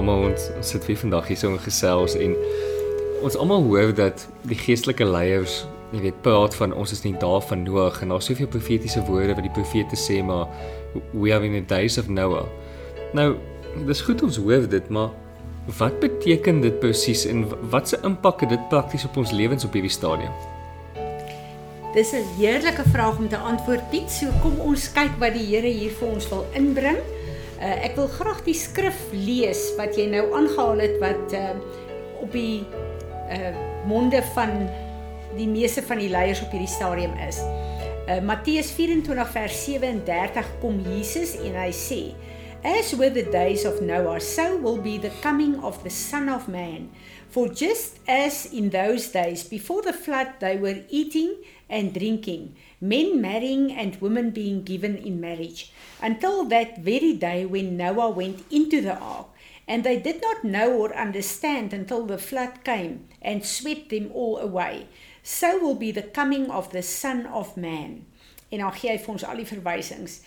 Almal, ons, ons sit weer vandag hier so in gesels en ons almal hoor dat die geestelike leiers, jy weet, praat van ons is nie daar van Noag en daar's soveel profetiese woorde wat die profete sê maar we are in the days of Noah. Nou, dis goed ons hoor dit, maar wat beteken dit presies en wat se impak het dit prakties op ons lewens op hierdie stadium? Dis 'n heerlike vraag om te antwoord Piet. So kom ons kyk wat die Here hier vir ons wil inbring. Uh, ek wil graag die skrif lees wat jy nou aangehaal het wat uh, op die uh, monde van die meeste van die leiers op hierdie stadium is. Uh, Matteus 24 vers 37 kom Jesus en hy sê As were the days of Noah, so will be the coming of the Son of Man. For just as in those days before the flood they were eating and drinking, men marrying and women being given in marriage, until that very day when Noah went into the ark. And they did not know or understand until the flood came and swept them all away. So will be the coming of the Son of Man. En dan gee hy vir ons al die verwysings.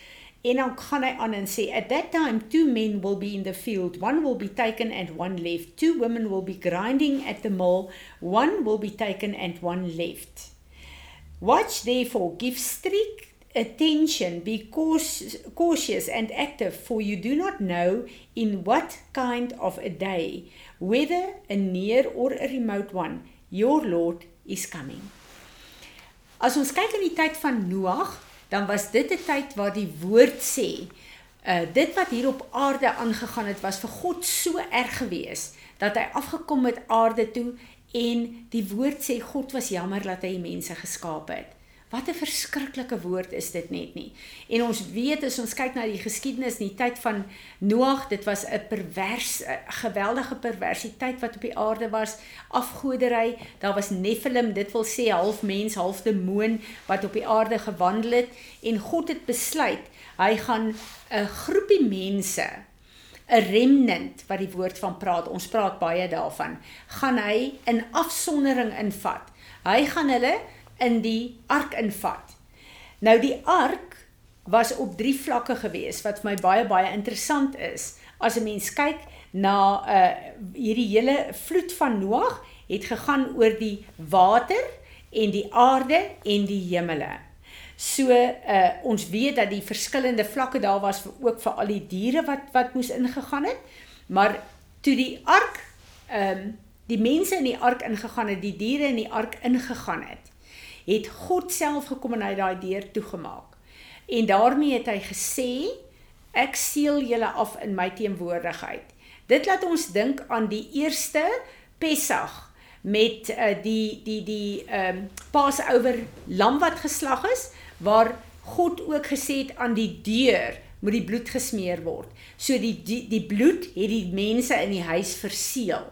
En dan gaan hy aan en sê at that time two men will be in the field. One will be taken and one left. Two women will be grinding at the mill. One will be taken and one left. Watch therefore, give strict attention, be cautious and active, for you do not know in what kind of a day, whether a near or a remote one, your Lord is coming. As ons kyk in die tyd van Noag, dan was dit 'n tyd waar die woord sê, uh dit wat hier op aarde aangegaan het was vir God so erg geweest dat hy afgekom het aarde toe en die woord sê God was jammer dat hy mense geskaap het. Wat 'n verskriklike woord is dit net nie. En ons weet as ons kyk na die geskiedenis in die tyd van Noag, dit was 'n pervers, a geweldige perversiteit wat op die aarde was, afgodery, daar was Nephilim, dit wil sê half mens, half demoon wat op die aarde gewandel het en God het besluit hy gaan 'n groepie mense 'n remnant wat die woord van praat. Ons praat baie daarvan. Gaan hy in afsondering invat. Hy gaan hulle in die ark invat. Nou die ark was op drie vlakke gewees wat vir my baie baie interessant is. As 'n mens kyk na uh hierdie hele vloed van Noag het gegaan oor die water en die aarde en die hemele. So uh ons weet dat die verskillende vlakke daar was vir ook vir al die diere wat wat moes ingegaan het. Maar toe die ark ehm um, die mense in die ark ingegaan het, die diere in die ark ingegaan het, het God self gekom en hy daai deur toegemaak. En daarmee het hy gesê ek seël julle af in my teenwoordigheid. Dit laat ons dink aan die eerste Pessach met uh, die die die ehm um, Passover lam wat geslag is waar God ook gesê het aan die deur moet die bloed gesmeer word. So die die, die bloed het die mense in die huis verseël.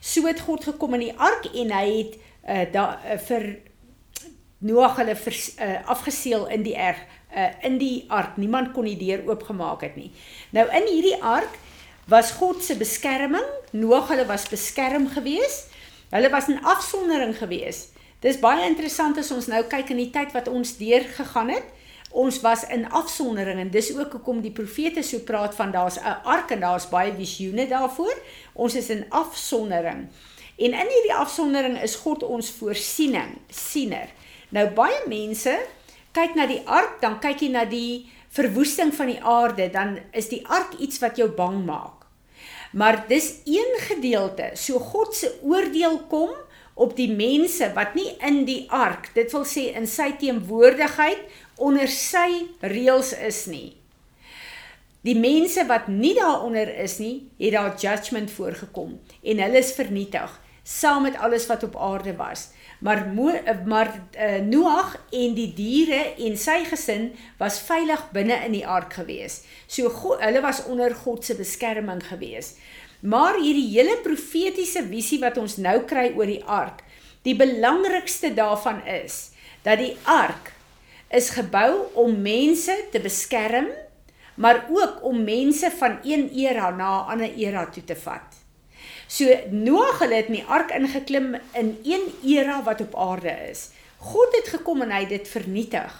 So het God gekom in die ark en hy het uh, daar uh, vir Noag hulle vers, uh, afgeseël in die erg uh, in die ark. Niemand kon die deur oopgemaak het nie. Nou in hierdie ark was God se beskerming. Noag hulle was beskerm geweest. Hulle was in afsondering geweest. Dis baie interessant as ons nou kyk in die tyd wat ons deur gegaan het. Ons was in afsondering en dis ook hoekom die profete so praat van daar's 'n ark en daar's baie visioene daarvoor. Ons is in afsondering. En in hierdie afsondering is God ons voorsiening, siener. Nou baie mense kyk na die ark, dan kyk jy na die verwoesting van die aarde, dan is die ark iets wat jou bang maak. Maar dis een gedeelte. So God se oordeel kom op die mense wat nie in die ark, dit wil sê in sy teenwoordigheid onder sy reëls is nie. Die mense wat nie daaronder is nie, het daar judgment voorgekom en hulle is vernietig saam met alles wat op aarde was. Maar maar uh, Noag en die diere en sy gesin was veilig binne in die ark gewees. So God, hulle was onder God se beskerming gewees. Maar hierdie hele profetiese visie wat ons nou kry oor die ark, die belangrikste daarvan is dat die ark is gebou om mense te beskerm, maar ook om mense van een era na 'n ander era toe te vat. So Noag het in die ark ingeklim in een era wat op aarde is. God het gekom en hy het dit vernietig.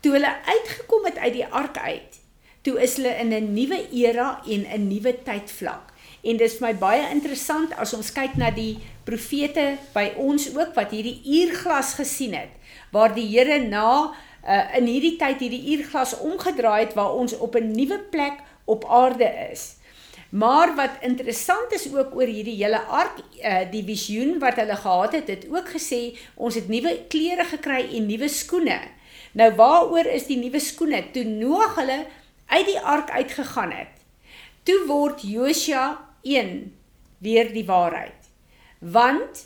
Toe hulle uitgekom het uit die ark uit, toe is hulle in 'n nuwe era en 'n nuwe tydvlak. En dis vir my baie interessant as ons kyk na die profete by ons ook wat hierdie uurglas gesien het waar die Here na uh, in hierdie tyd hierdie uurglas omgedraai het waar ons op 'n nuwe plek op aarde is. Maar wat interessant is ook oor hierdie hele ark uh, die visioen wat hulle gehad het, het ook gesê ons het nuwe klere gekry en nuwe skoene. Nou waaroor is die nuwe skoene? Toe Noag hulle uit die ark uitgegaan het. Toe word Josua 1 weer die waarheid. Want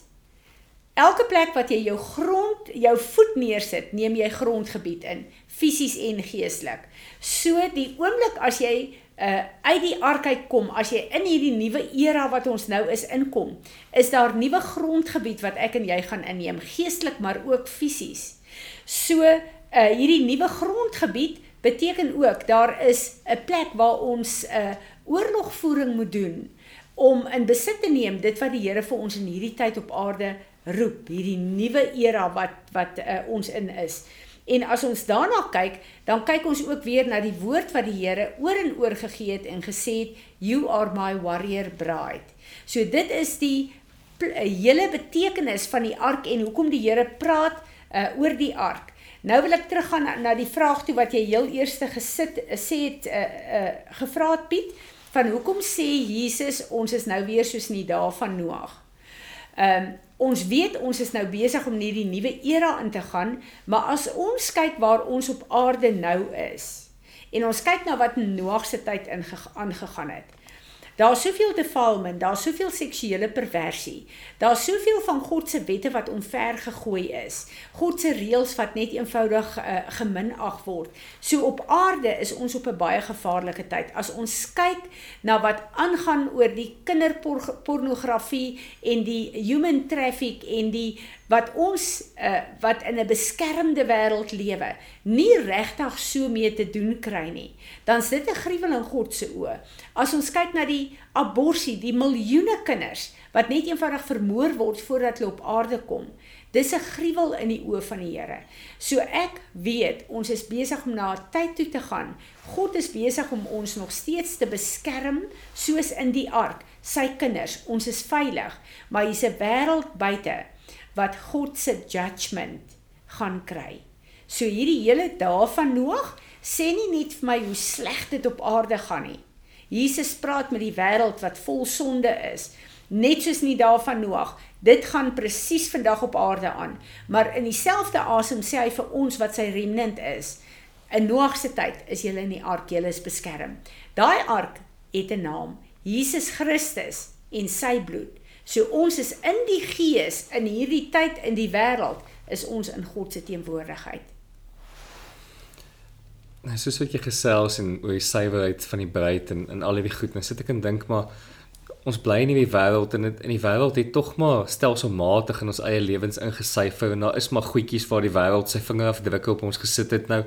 elke plek wat jy jou grond, jou voet neersit, neem jy grondgebied in, fisies en geestelik. So die oomblik as jy uh uit die ark uitkom, as jy in hierdie nuwe era wat ons nou is inkom, is daar nuwe grondgebied wat ek en jy gaan inneem, geestelik maar ook fisies. So uh hierdie nuwe grondgebied beteken ook daar is 'n plek waar ons 'n uh, oorlogvoering moet doen om in besit te neem dit wat die Here vir ons in hierdie tyd op aarde roep, hierdie nuwe era wat wat uh, ons in is. En as ons daarna kyk, dan kyk ons ook weer na die woord wat die Here oor en oor gegee het en gesê het, "You are my warrior bride." So dit is die eh, hele betekenis van die ark en hoekom die Here praat uh, oor die ark. Nou wil ek teruggaan na, na die vraag toe wat jy heel eerste gesit sê het uh, uh, gevra het Piet van hoekom sê Jesus ons is nou weer soos in die dae van Noag. Ehm um, ons weet ons is nou besig om hierdie nuwe era in te gaan, maar as ons kyk waar ons op aarde nou is en ons kyk na wat in Noag se tyd ingegaan het. Daar's soveel defilement, daar's soveel seksuele perversie. Daar's soveel van God se wette wat omver gegooi is. God se reëls wat net eenvoudig uh, geminag word. So op aarde is ons op 'n baie gevaarlike tyd. As ons kyk na wat aangaan oor die kinderpornografie en die human traffic en die wat ons uh, wat in 'n beskermde wêreld lewe nie regtig so mee te doen kry nie. Dan is dit 'n gruwel in God se oë. As ons kyk na die abortus die miljoene kinders wat net eenvoudig vermoor word voordat hulle op aarde kom dis 'n gruwel in die oë van die Here so ek weet ons is besig om na 'n tyd toe te gaan. God is besig om ons nog steeds te beskerm soos in die ark sy kinders. Ons is veilig maar hier's 'n wêreld buite wat God se judgment gaan kry. So hierdie hele dae van Noag sê nie net vir my hoe sleg dit op aarde gaan nie. Jesus praat met die wêreld wat vol sonde is, net soos in die dae van Noag. Dit gaan presies vandag op aarde aan, maar in dieselfde asem sê hy vir ons wat sy remnant is. In Noag se tyd is julle in die ark, julle is beskerm. Daai ark het 'n naam, Jesus Christus en sy bloed. So ons is in die gees in hierdie tyd in die wêreld is ons in God se teenwoordigheid. Nou soos wat jy gesels en oor die suiwerheid van die bruid en en al die goed, nou sit ek en dink maar ons bly in hierdie wêreld en in die wêreld het tog maar stelselmatig in ons eie lewens ingesyfer en daar is maar goedjies waar die wêreld sy vinger afdrukke op ons gesit het. Nou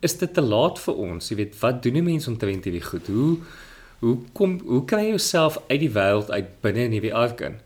is dit te laat vir ons? Jy weet wat doen die mense omtrent hierdie goed? Hoe Hoe kom hoe kry jy jouself uit die wêreld uit binne in hierdie ark in?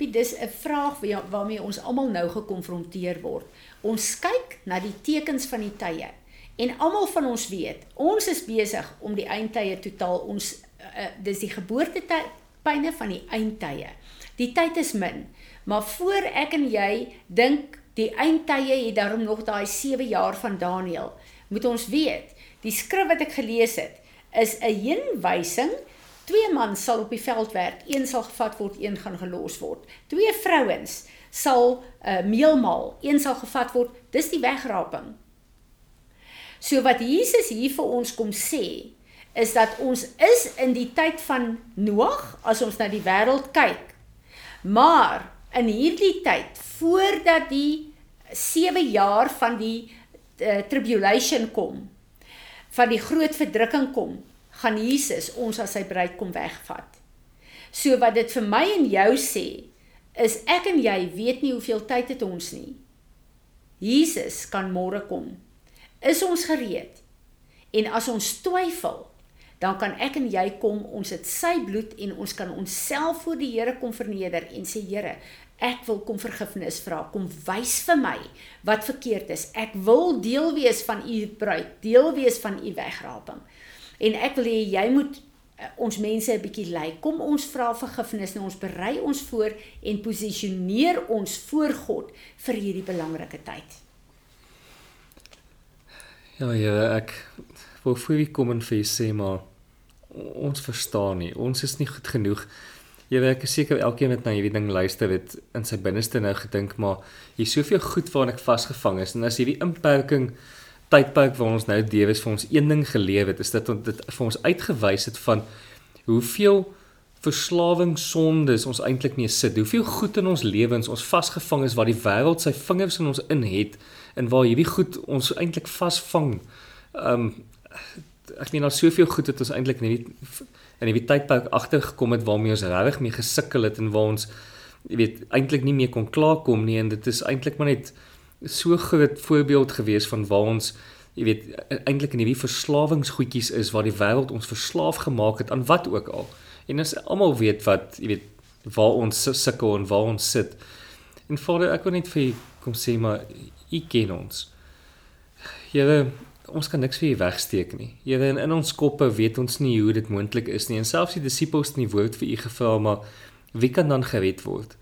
Piet, dis 'n vraag waarmee ons almal nou gekonfronteer word. Ons kyk na die tekens van die tye en almal van ons weet, ons is besig om die eindtye totaal ons uh, dis die geboortetydpyne van die eindtye. Die tyd is min, maar voor ek en jy dink die eindtye het daarom nog daai 7 jaar van Daniël, moet ons weet, die skrif wat ek gelees het, is 'n heenwysing. Twee mans sal op die veld werk, een sal gevat word, een gaan gelos word. Twee vrouens sal uh, meelmaal, een sal gevat word. Dis die wegraping. So wat Jesus hier vir ons kom sê, is dat ons is in die tyd van Noag as ons na die wêreld kyk. Maar in hierdie tyd voordat die 7 jaar van die uh, tribulation kom, van die groot verdrukking kom, gaan Jesus ons as sy bruid kom wegvat. So wat dit vir my en jou sê, is ek en jy weet nie hoeveel tyd het ons nie. Jesus kan môre kom. Is ons gereed? En as ons twyfel, dan kan ek en jy kom, ons het sy bloed en ons kan onsself voor die Here kom verneder en sê Here, Ek wil kom vergifnis vra. Kom wys vir my wat verkeerd is. Ek wil deel wees van u bruid, deel wees van u wegraping. En ek wil hê jy moet ons mense 'n bietjie ly. Kom ons vra vergifnis en ons berei ons voor en posisioneer ons voor God vir hierdie belangrike tyd. Ja, ja, ek wil vir u kom en vir u sê maar ons verstaan nie. Ons is nie goed genoeg. Jy werk seker elkeen wat na hierdie ding luister het in sy binneste nou gedink maar hier's soveel goed waaraan ek vasgevang is en as hierdie inperking tydperk waar ons nou deewes vir ons een ding geleef het is dit dit vir ons uitgewys het van hoeveel verslawing sondes ons eintlik mee sit. Hoeveel goed in ons lewens ons vasgevang is waar die wêreld sy vingers in ons in het en waar hierdie goed ons eintlik vasvang. Um ek meen daar soveel goed het ons eintlik in hierdie in hierdie tydperk agtergekom het waarmee ons regtig mee gesukkel het en waar ons jy weet eintlik nie meer kon klaarkom nie en dit is eintlik maar net so groot voorbeeld gewees van waar ons jy weet eintlik in hierdie verslawingsgoedjies is waar die wêreld ons verslaaf gemaak het aan wat ook al. En ons almal weet wat jy weet waar ons sukkel en waar ons sit. En Vader, ek wil net vir kom sê maar u ken ons. Here, ons kan niks vir u wegsteek nie. Here, in, in ons koppe weet ons nie hoe dit moontlik is nie. En selfs die disippels het nie woord vir u gevra maar wie kan dan gered word?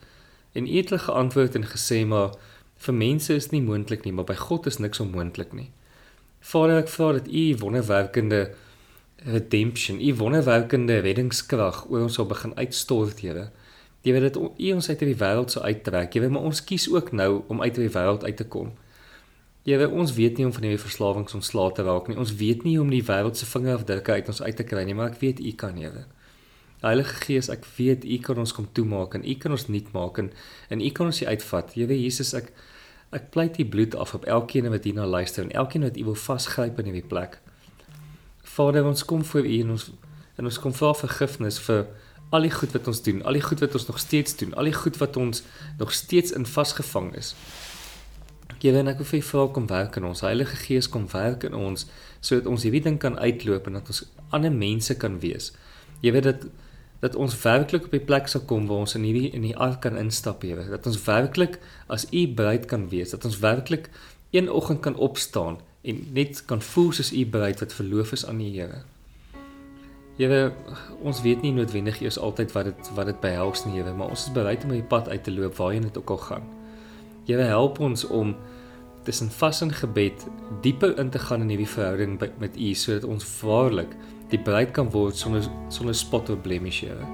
En u het hulle geantwoord en gesê maar vir mense is nie moontlik nie, maar by God is niks onmoontlik nie. Vader, ek vra dat u wonderwerkende redemption, u wonderwerkende reddingskrag oor ons sal begin uitstort, Here. Jy weet dat u ons uit hierdie wêreld sou uittrek. Jy weet maar ons kies ook nou om uit hierdie wêreld uit te kom. Here, ons weet nie om van hierdie verslawings ontslae te raak nie. Ons weet nie om die wêreld se vingerafdrukke uit ons uit te kry nie, maar ek weet u kan, Here. Heilige Gees, ek weet U kan ons kom toemaak en U kan ons nuut maak en en U kan ons uitvat. Here Jesus, ek ek pleit U bloed af op elkeen wat hierna luister en elkeen wat U wil vasgryp in hierdie plek. Vader, ons kom voor U en ons en ons kom vra vergifnis vir al die goed wat ons doen, al die goed wat ons nog steeds doen, al die goed wat ons nog steeds in vasgevang is. Here, en ek wil vir U vra kom werk in ons. Heilige Gees kom werk in ons sodat ons hierdie ding kan uitloop en dat ons ander mense kan wees. Jy weet dat dat ons werklik op die plek sal kom waar ons in hierdie in die ark kan instap, Here. Dat ons werklik as U bruid kan wees, dat ons werklik een oggend kan opstaan en net kan voel soos U bruid wat verloof is aan die Here. Here, ons weet nie noodwendig eers altyd wat dit wat dit behels nie, Here, maar ons is bereid om op die pad uit te loop waarheen dit ook al gaan. Here, help ons om tussen vas en gebed dieper in te gaan in hierdie verhouding met U sodat ons waarlik die bruid kan word sonder sonder spot of blemish, Here.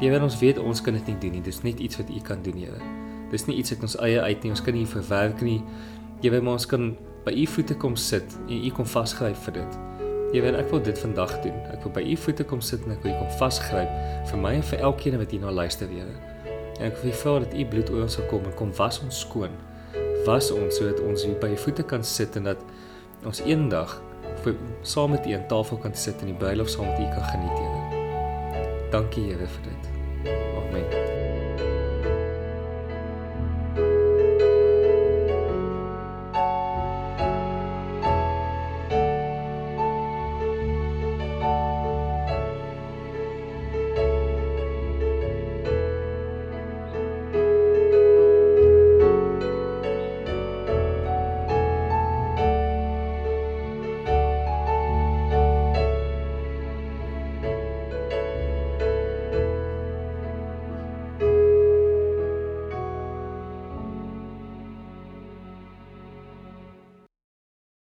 Here, ons weet ons kan dit nie doen nie. Dis net iets wat U kan doen, Here. Dis nie iets uit ons eie uit nie. Ons kan nie verwerk nie. Here, maar ons kan by U voete kom sit en U kom vasgryp vir dit. Here, ek wil dit vandag doen. Ek wil by U voete kom sit en ek wil U kom vasgryp vir my en vir elkeen wat hierna luister, Here. En ek vra dat U bloed oor ons sal kom en kom was ons skoon. Was ons sodat ons hier by U voete kan sit en dat ons eendag saam met U aan tafel kan sit en die bruilof saam met U kan geniet, Here. Dankie, Here, vir dit. Amen.